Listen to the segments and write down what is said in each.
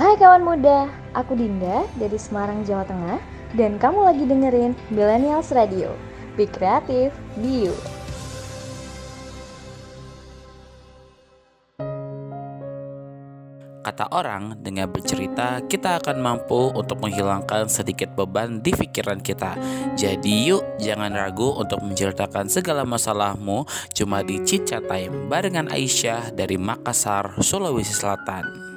Hai kawan muda, aku Dinda dari Semarang, Jawa Tengah dan kamu lagi dengerin Millennials Radio. Be kreatif, be you. Kata orang, dengan bercerita kita akan mampu untuk menghilangkan sedikit beban di pikiran kita. Jadi yuk jangan ragu untuk menceritakan segala masalahmu cuma di Cica Time barengan Aisyah dari Makassar, Sulawesi Selatan.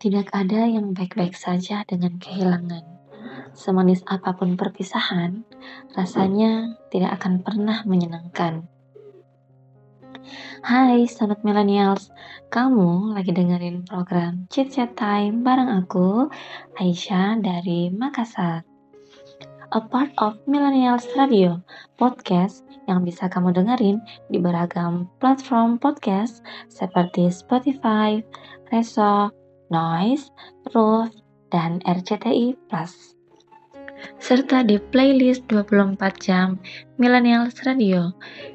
Tidak ada yang baik-baik saja dengan kehilangan. Semanis apa pun perpisahan, rasanya tidak akan pernah menyenangkan. Hai Sobat Millennials, kamu lagi dengerin program Chit Chat Time bareng aku, Aisyah dari Makassar. A part of Millennials Radio, podcast yang bisa kamu dengerin di beragam platform podcast seperti Spotify, Reso, Noise, Roof, dan RCTI Plus serta di playlist 24 jam Millennials Radio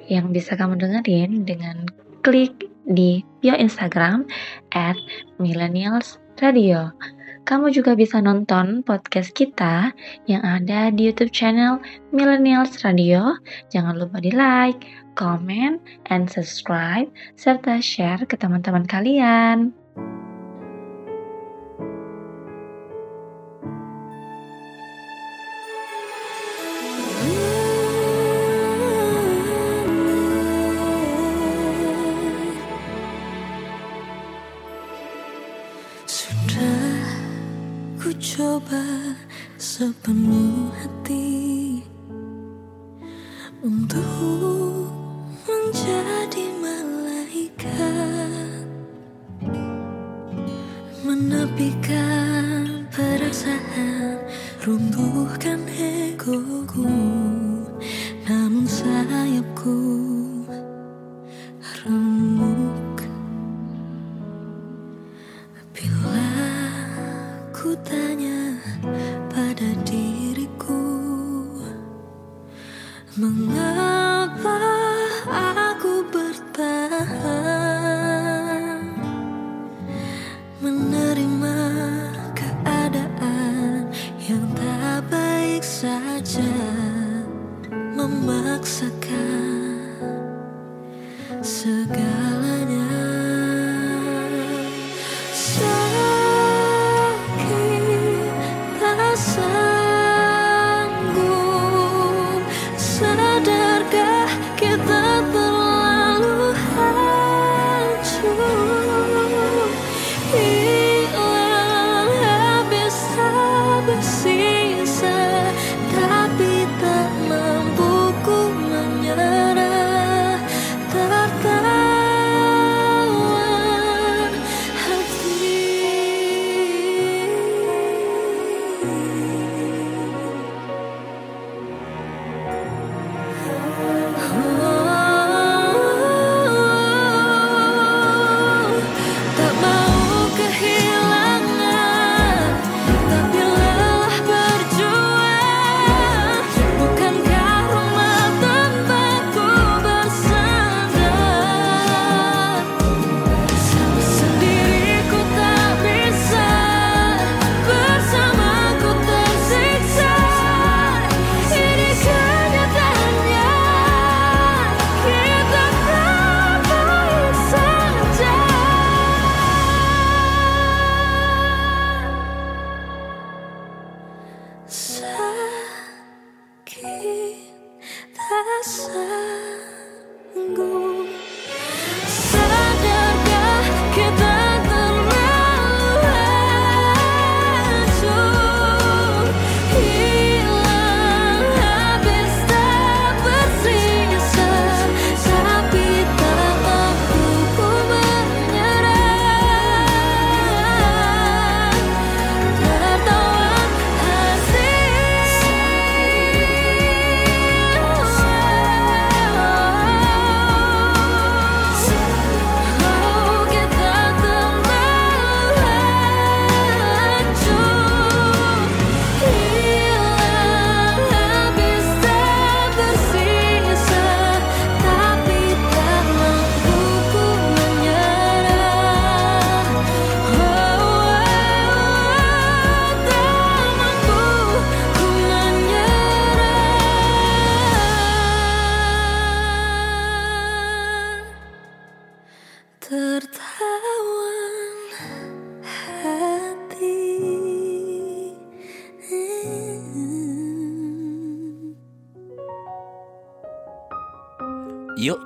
yang bisa kamu dengerin dengan klik di bio Instagram at Millennials Radio. Kamu juga bisa nonton podcast kita yang ada di YouTube channel Millennials Radio. Jangan lupa di like, comment, and subscribe, serta share ke teman-teman kalian.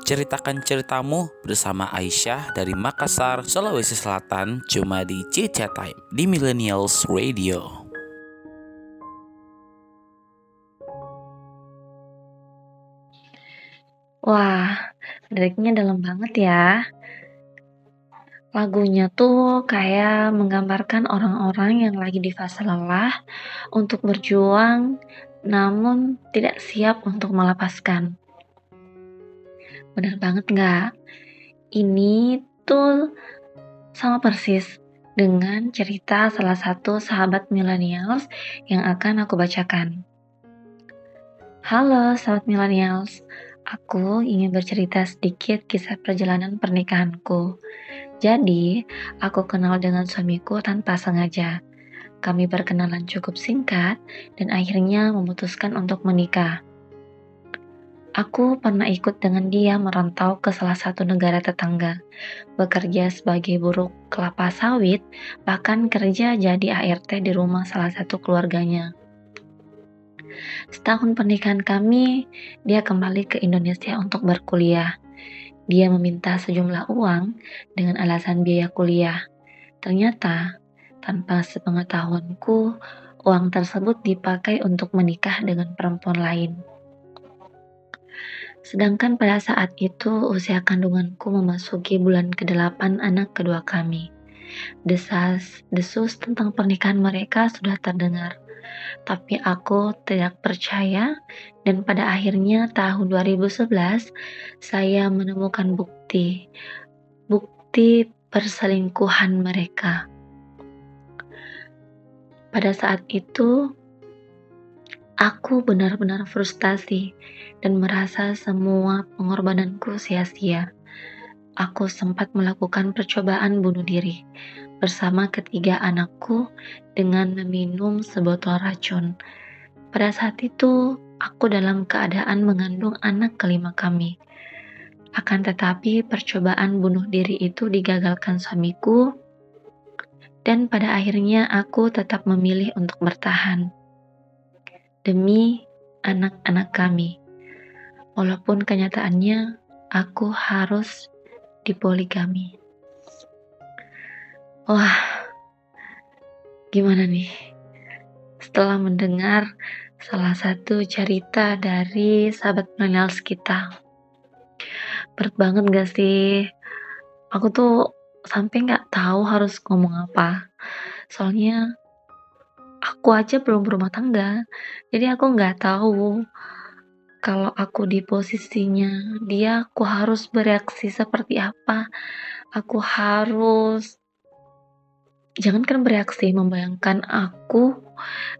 Ceritakan ceritamu bersama Aisyah dari Makassar, Sulawesi Selatan cuma di Cica Time di Millennials Radio. Wah, liriknya dalam banget ya. Lagunya tuh kayak menggambarkan orang-orang yang lagi di fase lelah untuk berjuang namun tidak siap untuk melepaskan. Bener banget nggak? Ini tuh sama persis dengan cerita salah satu sahabat millennials yang akan aku bacakan. Halo sahabat millennials, aku ingin bercerita sedikit kisah perjalanan pernikahanku. Jadi, aku kenal dengan suamiku tanpa sengaja. Kami berkenalan cukup singkat dan akhirnya memutuskan untuk menikah. Aku pernah ikut dengan dia merantau ke salah satu negara tetangga, bekerja sebagai buruh kelapa sawit, bahkan kerja jadi ART di rumah salah satu keluarganya. Setahun pernikahan kami, dia kembali ke Indonesia untuk berkuliah. Dia meminta sejumlah uang dengan alasan biaya kuliah. Ternyata, tanpa sepengetahuanku, uang tersebut dipakai untuk menikah dengan perempuan lain. Sedangkan pada saat itu usia kandunganku memasuki bulan ke-8 anak kedua kami. Desas, desus tentang pernikahan mereka sudah terdengar tapi aku tidak percaya dan pada akhirnya tahun 2011 saya menemukan bukti bukti perselingkuhan mereka. Pada saat itu aku benar-benar frustasi dan merasa semua pengorbananku sia-sia. Aku sempat melakukan percobaan bunuh diri, bersama ketiga anakku dengan meminum sebotol racun. Pada saat itu, aku dalam keadaan mengandung anak kelima kami. Akan tetapi, percobaan bunuh diri itu digagalkan suamiku, dan pada akhirnya aku tetap memilih untuk bertahan demi anak-anak kami. Walaupun kenyataannya aku harus dipoligami. Wah, gimana nih? Setelah mendengar salah satu cerita dari sahabat millennials kita. Berat banget gak sih? Aku tuh sampai nggak tahu harus ngomong apa. Soalnya aku aja belum berumah tangga. Jadi aku nggak tahu kalau aku di posisinya dia aku harus bereaksi seperti apa. Aku harus jangankan bereaksi membayangkan aku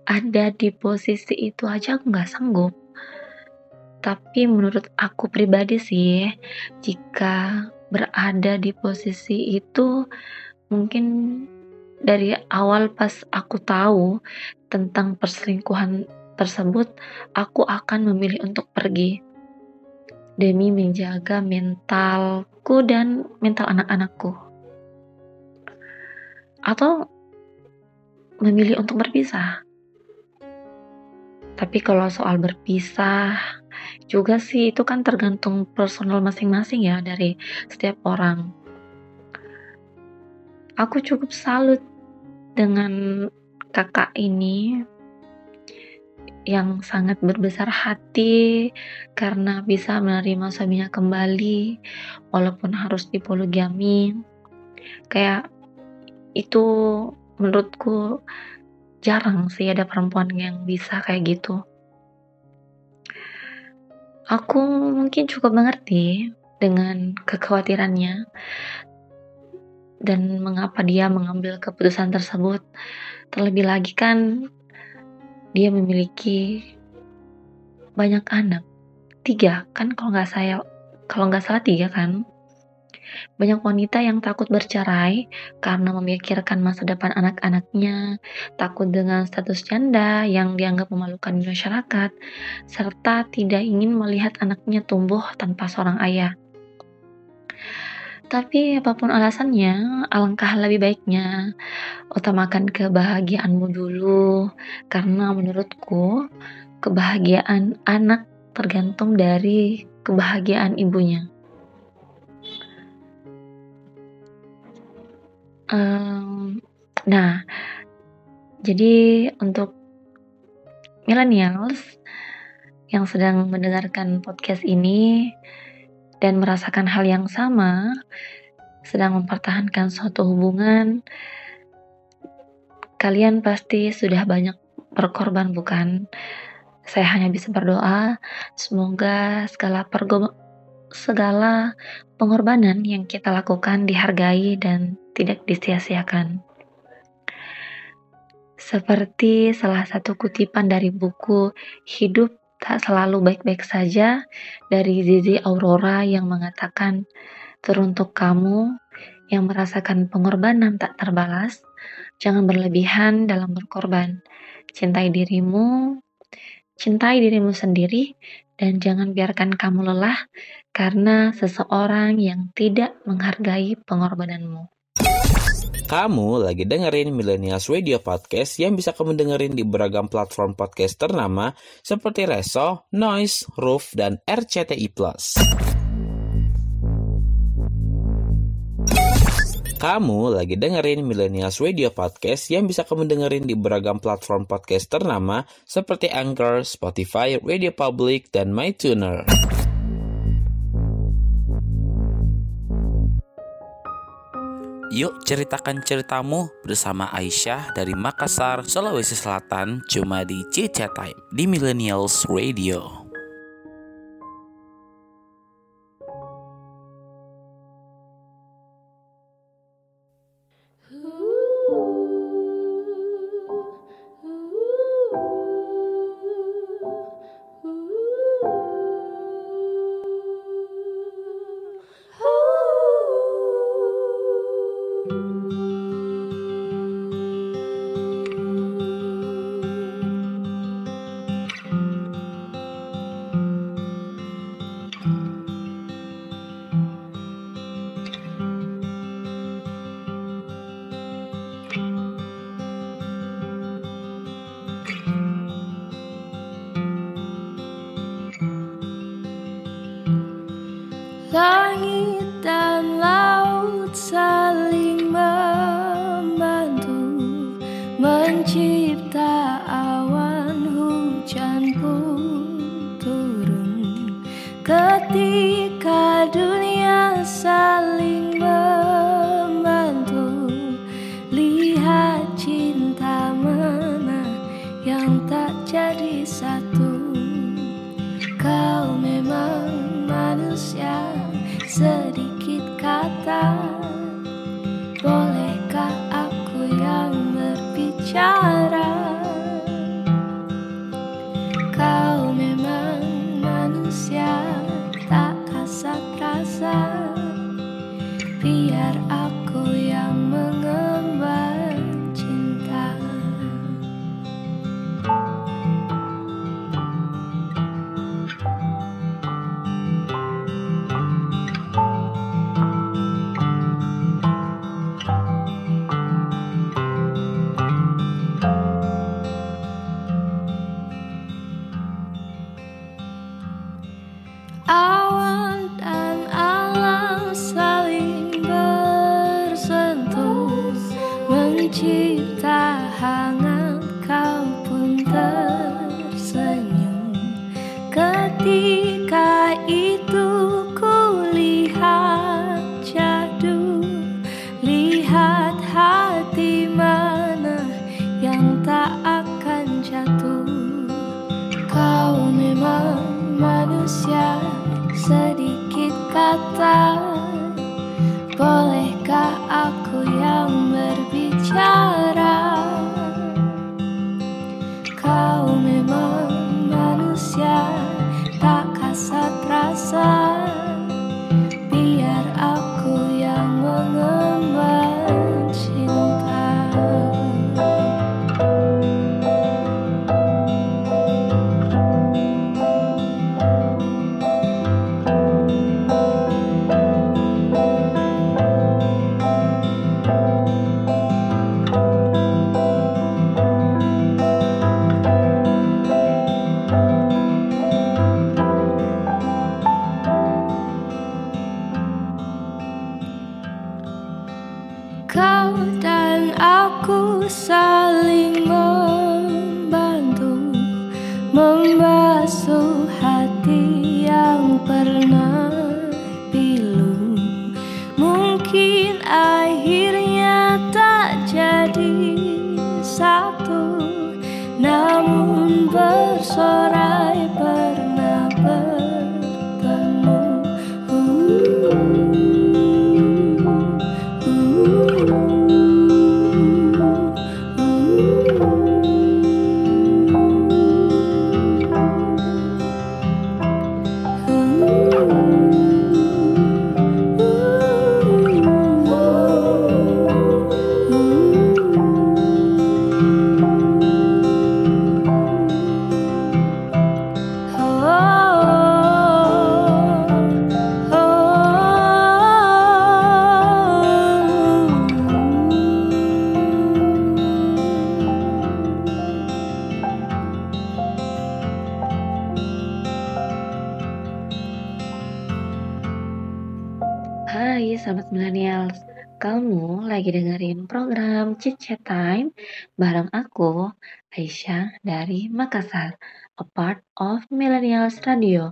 ada di posisi itu aja aku nggak sanggup tapi menurut aku pribadi sih jika berada di posisi itu mungkin dari awal pas aku tahu tentang perselingkuhan tersebut aku akan memilih untuk pergi demi menjaga mentalku dan mental anak-anakku atau memilih untuk berpisah. Tapi kalau soal berpisah juga sih itu kan tergantung personal masing-masing ya dari setiap orang. Aku cukup salut dengan kakak ini yang sangat berbesar hati karena bisa menerima suaminya kembali walaupun harus dipoligami. Kayak itu menurutku jarang sih ada perempuan yang bisa kayak gitu. Aku mungkin cukup mengerti dengan kekhawatirannya dan mengapa dia mengambil keputusan tersebut. Terlebih lagi kan dia memiliki banyak anak, tiga kan kalau nggak saya kalau nggak salah tiga kan. Banyak wanita yang takut bercerai karena memikirkan masa depan anak-anaknya, takut dengan status janda yang dianggap memalukan di masyarakat, serta tidak ingin melihat anaknya tumbuh tanpa seorang ayah. Tapi apa pun alasannya, alangkah lebih baiknya utamakan kebahagiaanmu dulu, karena menurutku kebahagiaan anak tergantung dari kebahagiaan ibunya. Um, nah, jadi untuk millennials yang sedang mendengarkan podcast ini dan merasakan hal yang sama, sedang mempertahankan suatu hubungan, kalian pasti sudah banyak berkorban bukan? Saya hanya bisa berdoa semoga segala pergo segala pengorbanan yang kita lakukan dihargai dan tidak disia-siakan. Seperti salah satu kutipan dari buku Hidup Tak Selalu Baik-Baik Saja dari Zizi Aurora yang mengatakan, teruntuk kamu yang merasakan pengorbanan tak terbalas, jangan berlebihan dalam berkorban. Cintai dirimu, cintai dirimu sendiri, dan jangan biarkan kamu lelah karena seseorang yang tidak menghargai pengorbananmu. Kamu lagi dengerin Millennials Radio Podcast yang bisa kamu dengerin di beragam platform podcast ternama seperti Reso, Noise, Roof, dan RCTI+. Kamu lagi dengerin Millennials Radio Podcast yang bisa kamu dengerin di beragam platform podcast ternama seperti Anchor, Spotify, Radio Public, dan MyTuner. Yuk ceritakan ceritamu bersama Aisyah dari Makassar, Sulawesi Selatan cuma di Cica Time di Millennials Radio. Manusia sedikit Makassar, a part of Millennials Radio,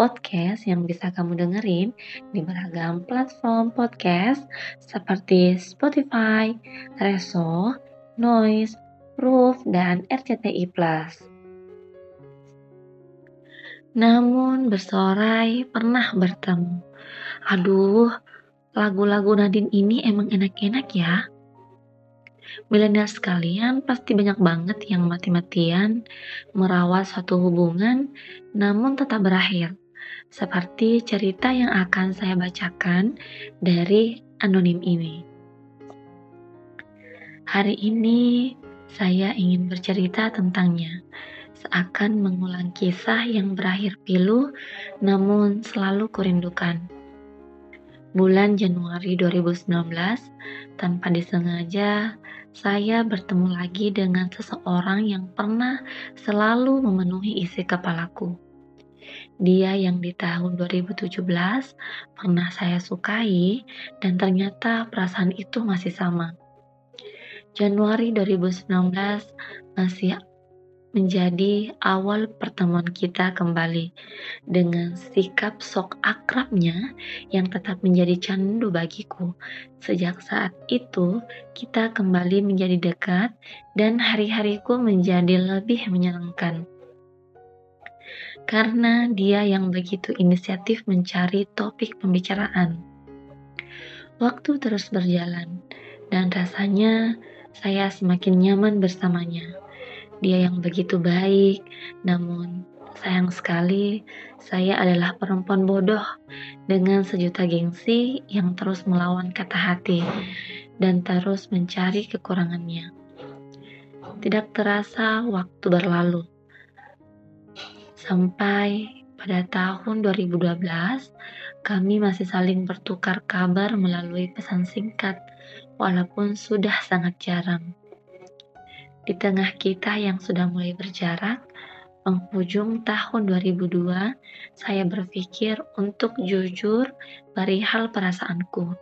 podcast yang bisa kamu dengerin di beragam platform podcast seperti Spotify, Reso, Noise, Roof, dan RCTI. Namun bersorai pernah bertemu. Aduh, lagu-lagu Nadine ini emang enak-enak ya. Milenial sekalian pasti banyak banget yang mati-matian merawat suatu hubungan namun tetap berakhir. Seperti cerita yang akan saya bacakan dari anonim ini. Hari ini saya ingin bercerita tentangnya. Seakan mengulang kisah yang berakhir pilu namun selalu kurindukan bulan Januari 2019, tanpa disengaja, saya bertemu lagi dengan seseorang yang pernah selalu memenuhi isi kepalaku. Dia yang di tahun 2017 pernah saya sukai dan ternyata perasaan itu masih sama. Januari 2019 masih menjadi awal pertemuan kita kembali dengan sikap sok akrabnya yang tetap menjadi candu bagiku. Sejak saat itu, kita kembali menjadi dekat dan hari-hariku menjadi lebih menyenangkan. Karena dia yang begitu inisiatif mencari topik pembicaraan. Waktu terus berjalan dan rasanya saya semakin nyaman bersamanya dia yang begitu baik, namun sayang sekali saya adalah perempuan bodoh dengan sejuta gengsi yang terus melawan kata hati dan terus mencari kekurangannya. Tidak terasa waktu berlalu. Sampai pada tahun 2012, kami masih saling bertukar kabar melalui pesan singkat, walaupun sudah sangat jarang. Di tengah kita yang sudah mulai berjarak, penghujung tahun 2002, saya berpikir untuk jujur perihal perasaanku.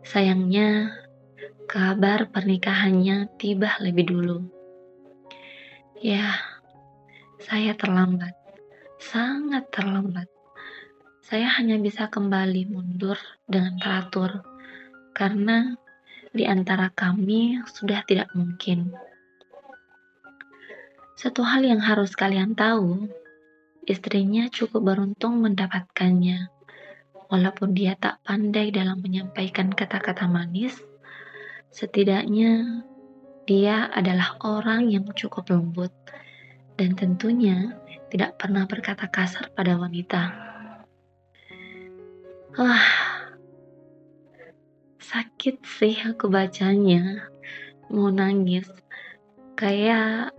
Sayangnya, kabar pernikahannya tiba lebih dulu. Ya, saya terlambat, sangat terlambat. Saya hanya bisa kembali mundur dengan teratur karena di antara kami sudah tidak mungkin. Satu hal yang harus kalian tahu, istrinya cukup beruntung mendapatkannya. Walaupun dia tak pandai dalam menyampaikan kata-kata manis, setidaknya dia adalah orang yang cukup lembut dan tentunya tidak pernah berkata kasar pada wanita. Wah, sakit sih aku bacanya. Mau nangis. Kayak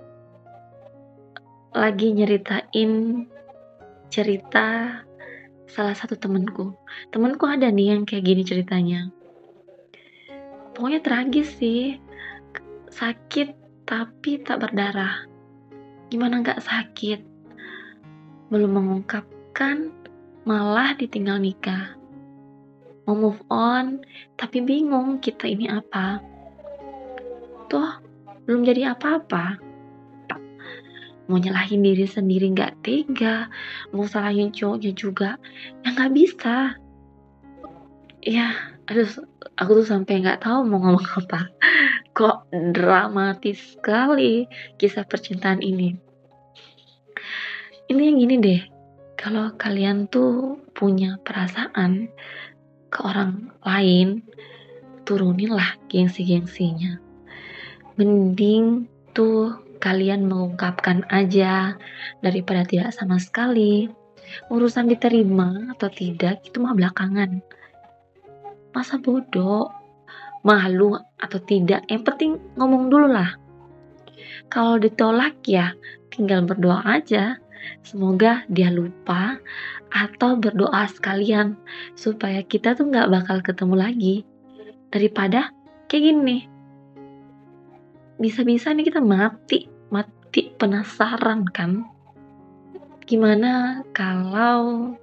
lagi nyeritain cerita salah satu temenku temenku ada nih yang kayak gini ceritanya. Pokoknya tragis sih. Sakit tapi tak berdarah. Gimana nggak sakit? Belum mengungkapkan malah ditinggal nikah mau move on, tapi bingung kita ini apa. Tuh, belum jadi apa-apa. mau nyalahin diri sendiri nggak tega mau salahin cowoknya juga ya nggak bisa ya aduh aku tuh sampai nggak tahu mau ngomong apa kok dramatis sekali kisah percintaan ini ini yang gini deh kalau kalian tuh punya perasaan ke orang lain turuninlah gengsi-gengsinya mending tuh kalian mengungkapkan aja daripada tidak sama sekali. Urusan diterima atau tidak itu mah belakangan. Masa bodoh, malu atau tidak, yang penting ngomong dulu lah. Kalau ditolak ya tinggal berdoa aja. Semoga dia lupa atau berdoa sekalian supaya kita tuh nggak bakal ketemu lagi. Daripada kayak gini. Bisa-bisa nih kita mati mati penasaran kan? Gimana kalau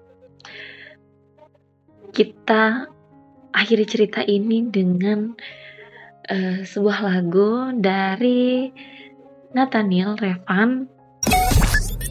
kita akhiri cerita ini dengan uh, sebuah lagu dari Nathaniel Revan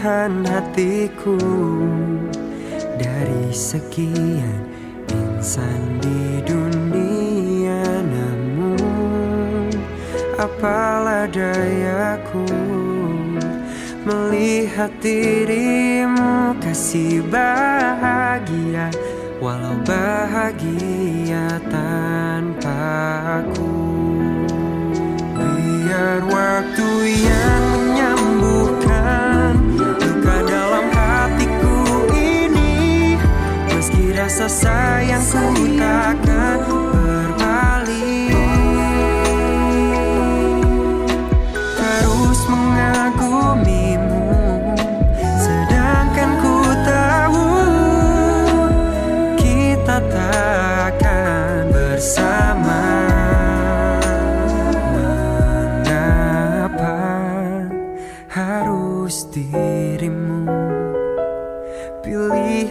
Pilihan hatiku. Dari sekian insan di dunia namun apalah dayaku melihat dirimu kasih bahagia walau bahagia tanpa aku biar waktu yang rasa sayangku takkan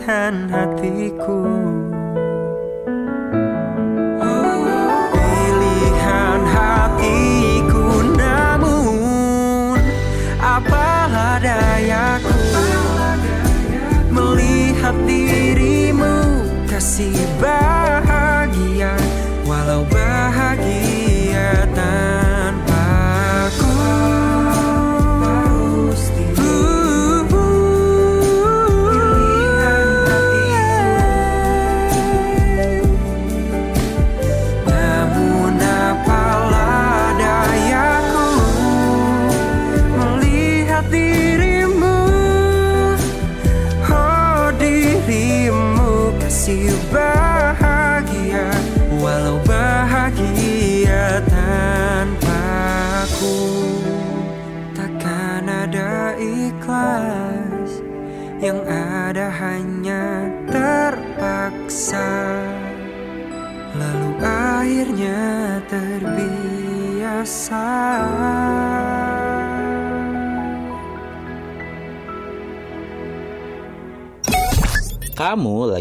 pilihan hatiku. Pilihan hatiku namun apalah dayaku melihat dirimu kasih bahagia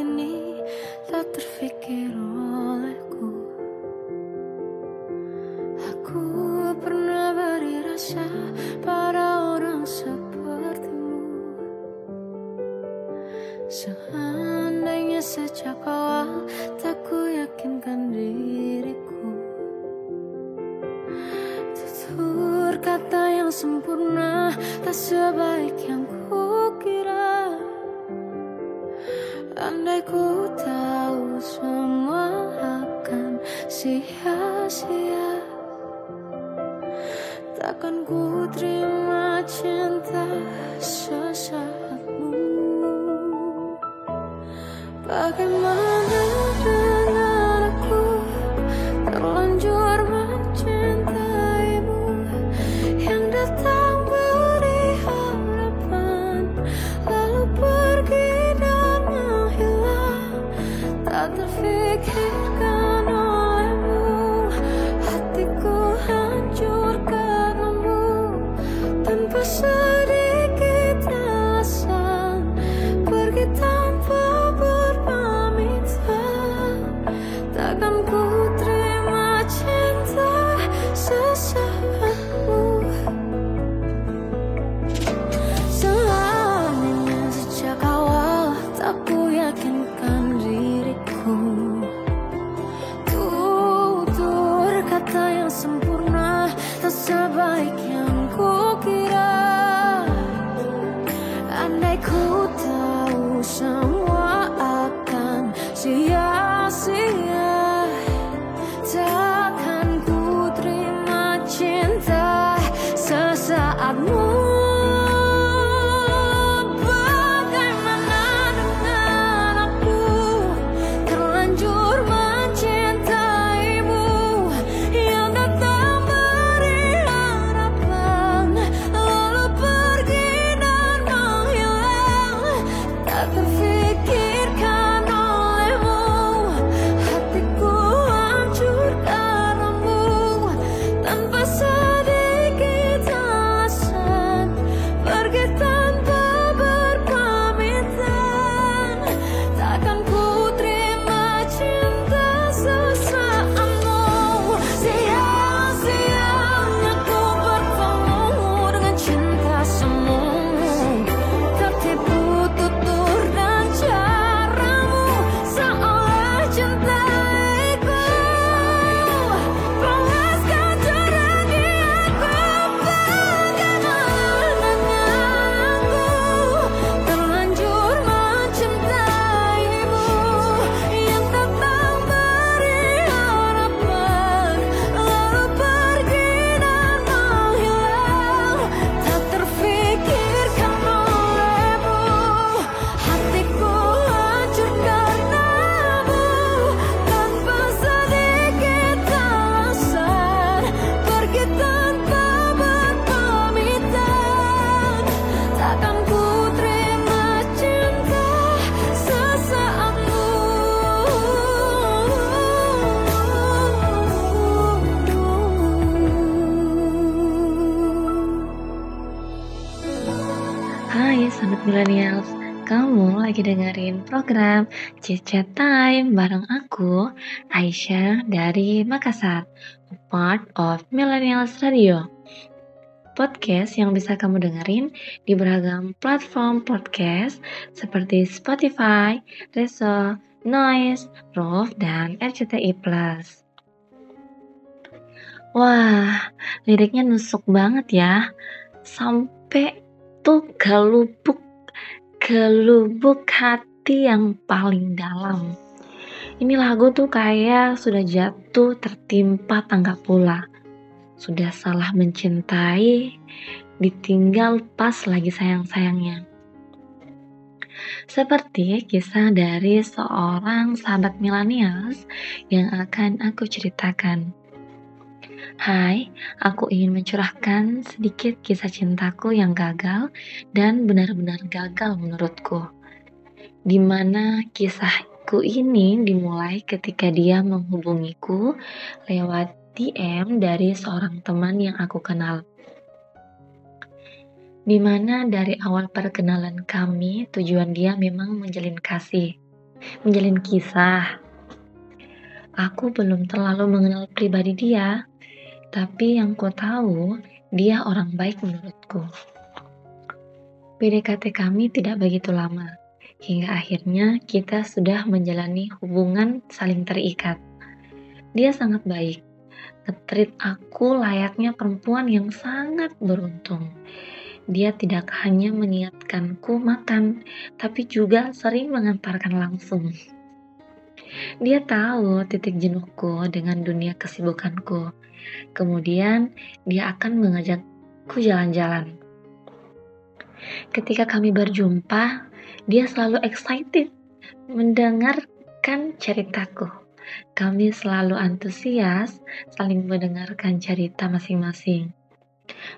ini tak terfikir olehku. Aku pernah beri rasa I am some Chat Time bareng aku, Aisyah dari Makassar, part of Millennials Radio. Podcast yang bisa kamu dengerin di beragam platform podcast seperti Spotify, Reso, Noise, Roof, dan RCTI+. Wah, liriknya nusuk banget ya. Sampai tuh galubuk, gelubuk hati hati yang paling dalam. Ini lagu tuh kayak sudah jatuh tertimpa tangga pula. Sudah salah mencintai, ditinggal pas lagi sayang-sayangnya. Seperti kisah dari seorang sahabat milenials yang akan aku ceritakan. Hai, aku ingin mencurahkan sedikit kisah cintaku yang gagal dan benar-benar gagal menurutku. Di mana kisahku ini dimulai ketika dia menghubungiku lewat DM dari seorang teman yang aku kenal di mana dari awal perkenalan kami tujuan dia memang menjalin kasih, menjalin kisah. Aku belum terlalu mengenal pribadi dia, tapi yang ku tahu dia orang baik menurutku. PDKT kami tidak begitu lama, hingga akhirnya kita sudah menjalani hubungan saling terikat. Dia sangat baik, ngetrit aku layaknya perempuan yang sangat beruntung dia tidak hanya mengingatkanku makan, tapi juga sering mengantarkan langsung. Dia tahu titik jenuhku dengan dunia kesibukanku. Kemudian dia akan mengajakku jalan-jalan. Ketika kami berjumpa, dia selalu excited mendengarkan ceritaku. Kami selalu antusias saling mendengarkan cerita masing-masing.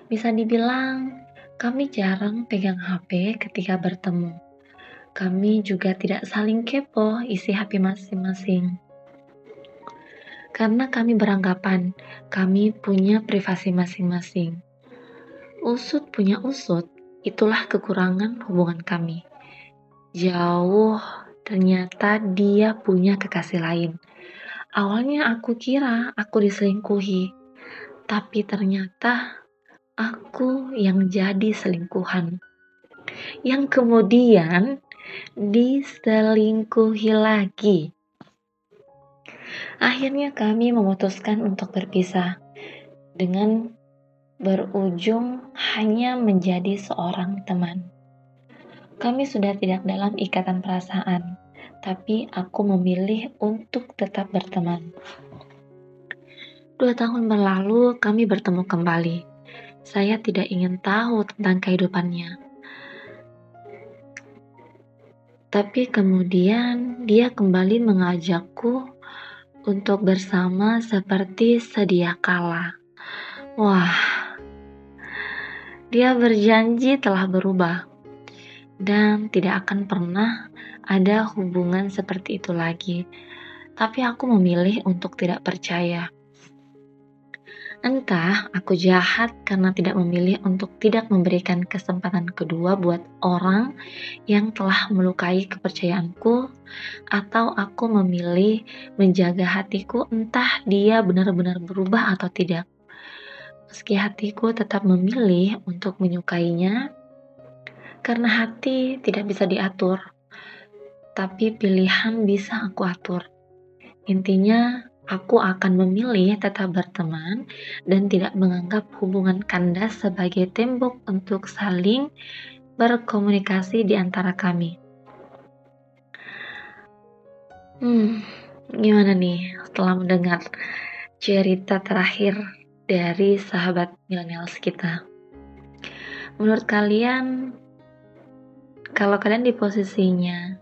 Bisa dibilang kami jarang pegang HP ketika bertemu. Kami juga tidak saling kepo isi HP masing-masing. Karena kami beranggapan kami punya privasi masing-masing. Usut punya usut, itulah kekurangan hubungan kami. Jauh, ternyata dia punya kekasih lain. Awalnya aku kira aku diselingkuhi, tapi ternyata aku yang jadi selingkuhan. Yang kemudian diselingkuhi lagi. Akhirnya kami memutuskan untuk berpisah dengan berujung hanya menjadi seorang teman. Kami sudah tidak dalam ikatan perasaan, tapi aku memilih untuk tetap berteman. Dua tahun berlalu, kami bertemu kembali saya tidak ingin tahu tentang kehidupannya. Tapi kemudian dia kembali mengajakku untuk bersama seperti sedia kala. Wah, dia berjanji telah berubah dan tidak akan pernah ada hubungan seperti itu lagi. Tapi aku memilih untuk tidak percaya. Entah aku jahat karena tidak memilih untuk tidak memberikan kesempatan kedua buat orang yang telah melukai kepercayaanku, atau aku memilih menjaga hatiku entah dia benar-benar berubah atau tidak. Meski hatiku tetap memilih untuk menyukainya, karena hati tidak bisa diatur, tapi pilihan bisa aku atur. Intinya, aku akan memilih tetap berteman dan tidak menganggap hubungan kandas sebagai tembok untuk saling berkomunikasi di antara kami. Hmm, gimana nih setelah mendengar cerita terakhir dari sahabat millennials kita? Menurut kalian, kalau kalian di posisinya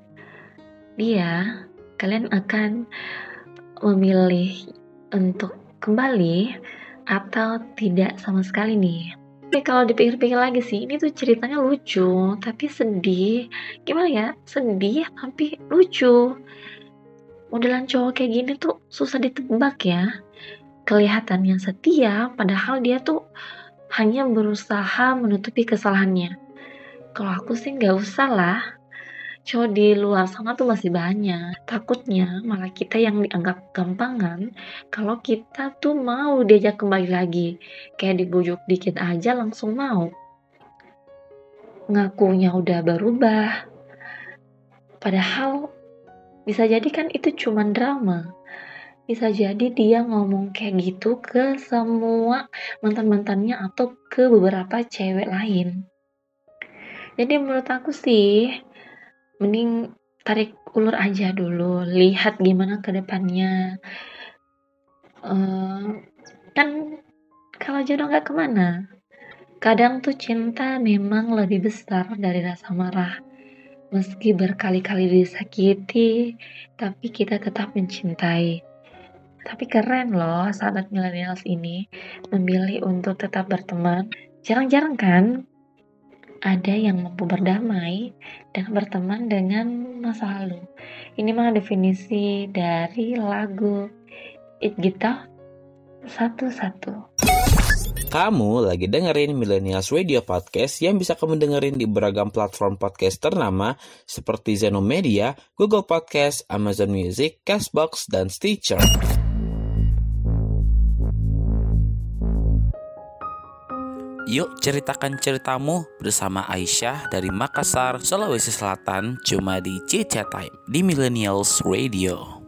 dia, kalian akan memilih untuk kembali atau tidak sama sekali nih. Tapi kalau dipikir-pikir lagi sih, ini tuh ceritanya lucu, tapi sedih. Gimana ya? Sedih tapi lucu. Modelan cowok kayak gini tuh susah ditebak ya. Kelihatannya setia, padahal dia tuh hanya berusaha menutupi kesalahannya. Kalau aku sih nggak usah lah cowok di luar sana tuh masih banyak. Takutnya malah kita yang dianggap gampangan kalau kita tuh mau diajak kembali lagi. Kayak dibujuk dikit aja langsung mau. Ngakunya udah berubah. Padahal bisa jadi kan itu cuma drama. Bisa jadi dia ngomong kayak gitu ke semua mantan-mantannya atau ke beberapa cewek lain. Jadi menurut aku sih mending tarik ulur aja dulu, lihat gimana ke depannya. Uh, kan kalau jodoh nggak ke mana, kadang tuh cinta memang lebih besar dari rasa marah. Meski berkali-kali disakiti, tapi kita tetap mencintai. Tapi keren loh sahabat millennials ini memilih untuk tetap berteman. Jarang-jarang kan ada yang mampu berdamai dan berteman dengan masa lalu. Ini mah definisi dari lagu It Gita satu-satu. Kamu lagi dengerin Millennials Radio Podcast yang bisa kamu dengerin di beragam platform podcast ternama seperti Zeno Media, Google Podcast, Amazon Music, Castbox, dan Stitcher. Yuk ceritakan ceritamu bersama Aisyah dari Makassar, Sulawesi Selatan, cuma di Cica Time di Millennials Radio.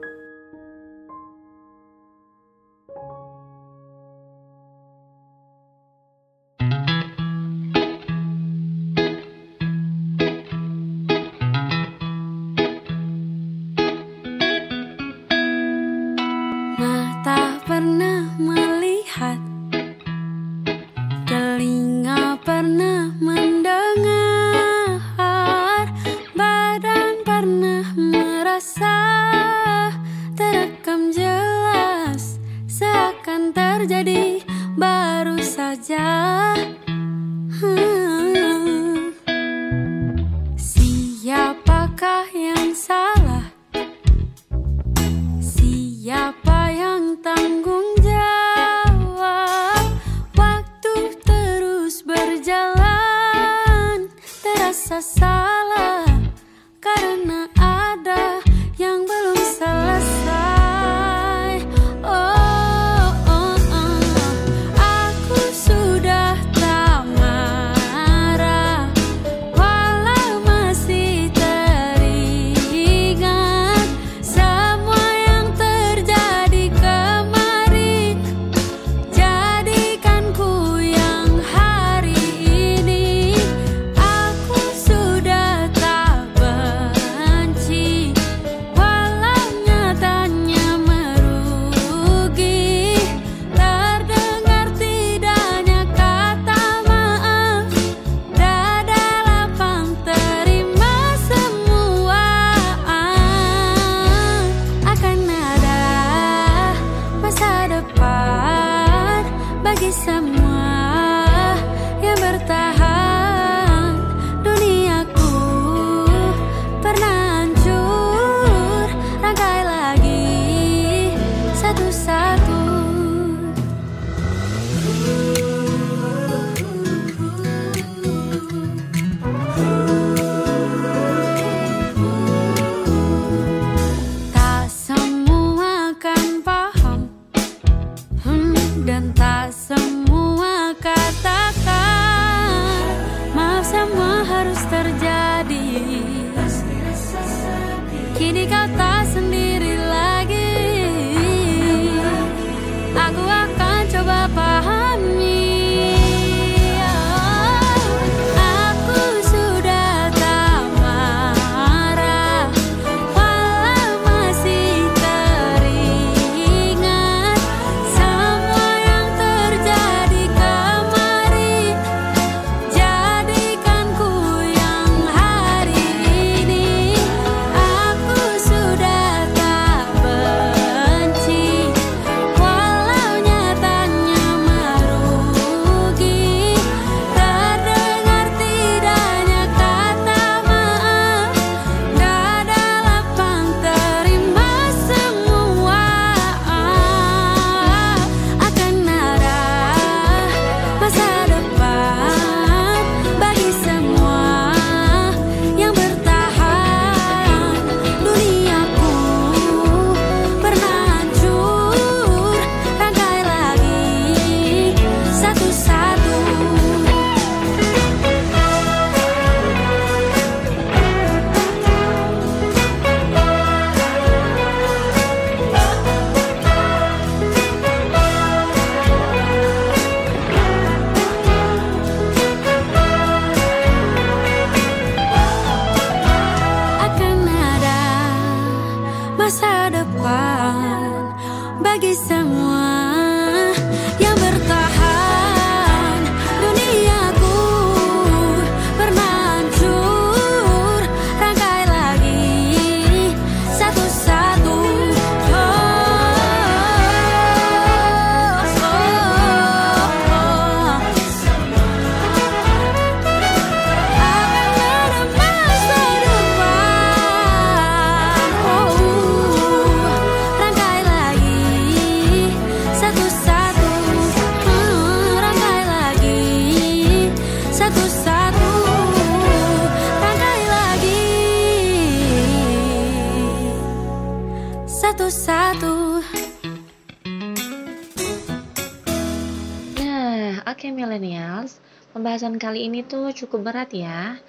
Pembahasan kali ini tuh cukup berat ya.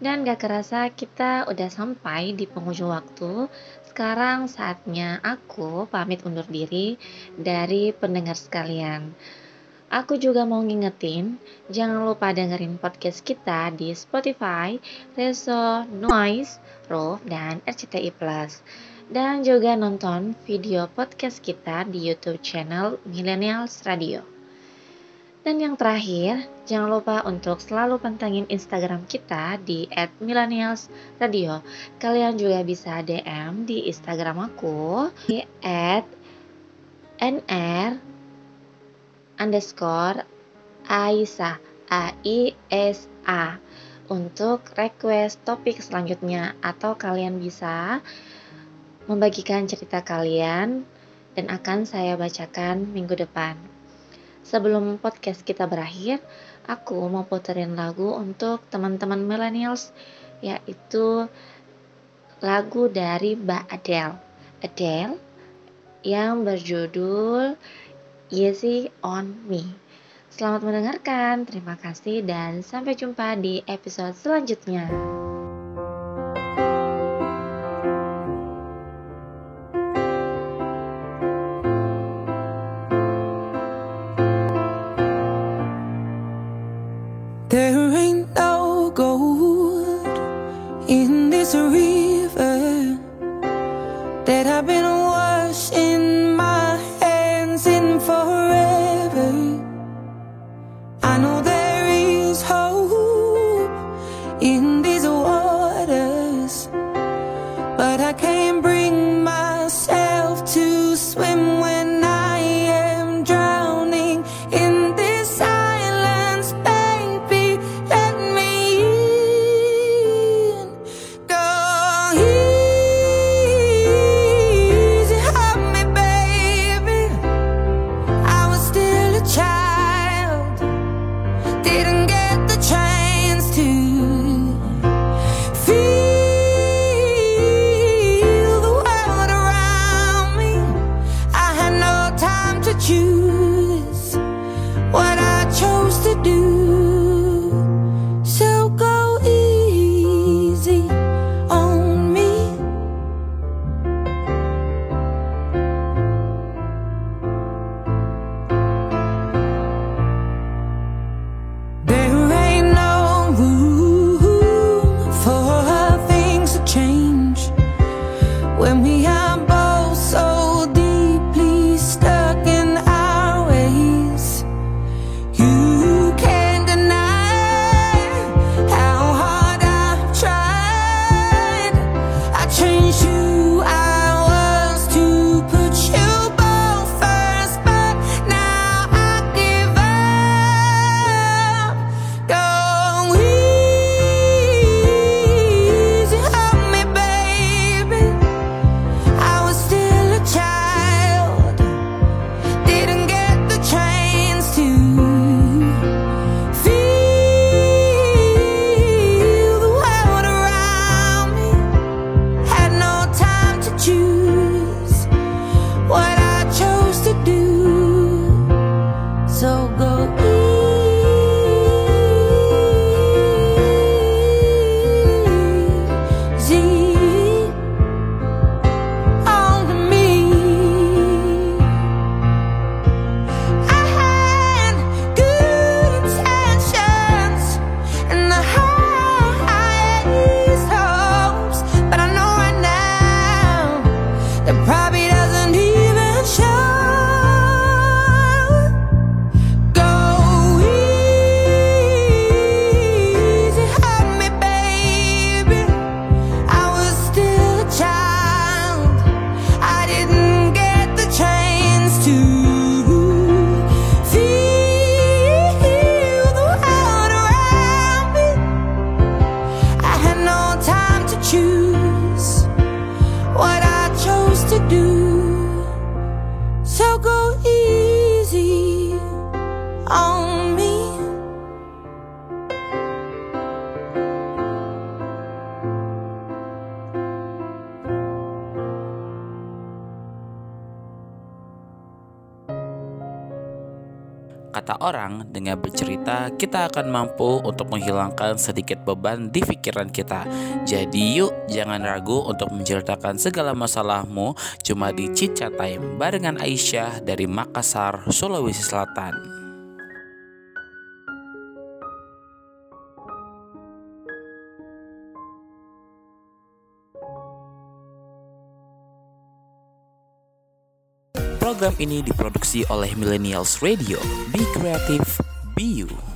Dan gak kerasa kita udah sampai di penghujung waktu. Sekarang saatnya aku pamit undur diri dari pendengar sekalian. Aku juga mau ngingetin, jangan lupa dengerin podcast kita di Spotify, Reso, Noise, Roof, dan RCTI Plus. Dan juga nonton video podcast kita di YouTube channel Millennials Radio. Dan yang terakhir, jangan lupa untuk selalu pantengin Instagram kita di @millennialsradio. Kalian juga bisa DM di Instagram aku di @nr underscore Aisyah A I S A untuk request topik selanjutnya atau kalian bisa membagikan cerita kalian dan akan saya bacakan minggu depan. Sebelum podcast kita berakhir, aku mau puterin lagu untuk teman-teman millennials, yaitu lagu dari Mbak Adele. Adele yang berjudul Easy on Me. Selamat mendengarkan, terima kasih dan sampai jumpa di episode selanjutnya. Kita akan mampu untuk menghilangkan sedikit beban di pikiran kita. Jadi yuk, jangan ragu untuk menceritakan segala masalahmu cuma di Cica Time barengan Aisyah dari Makassar, Sulawesi Selatan. Program ini diproduksi oleh Millennials Radio. Be creative, be you.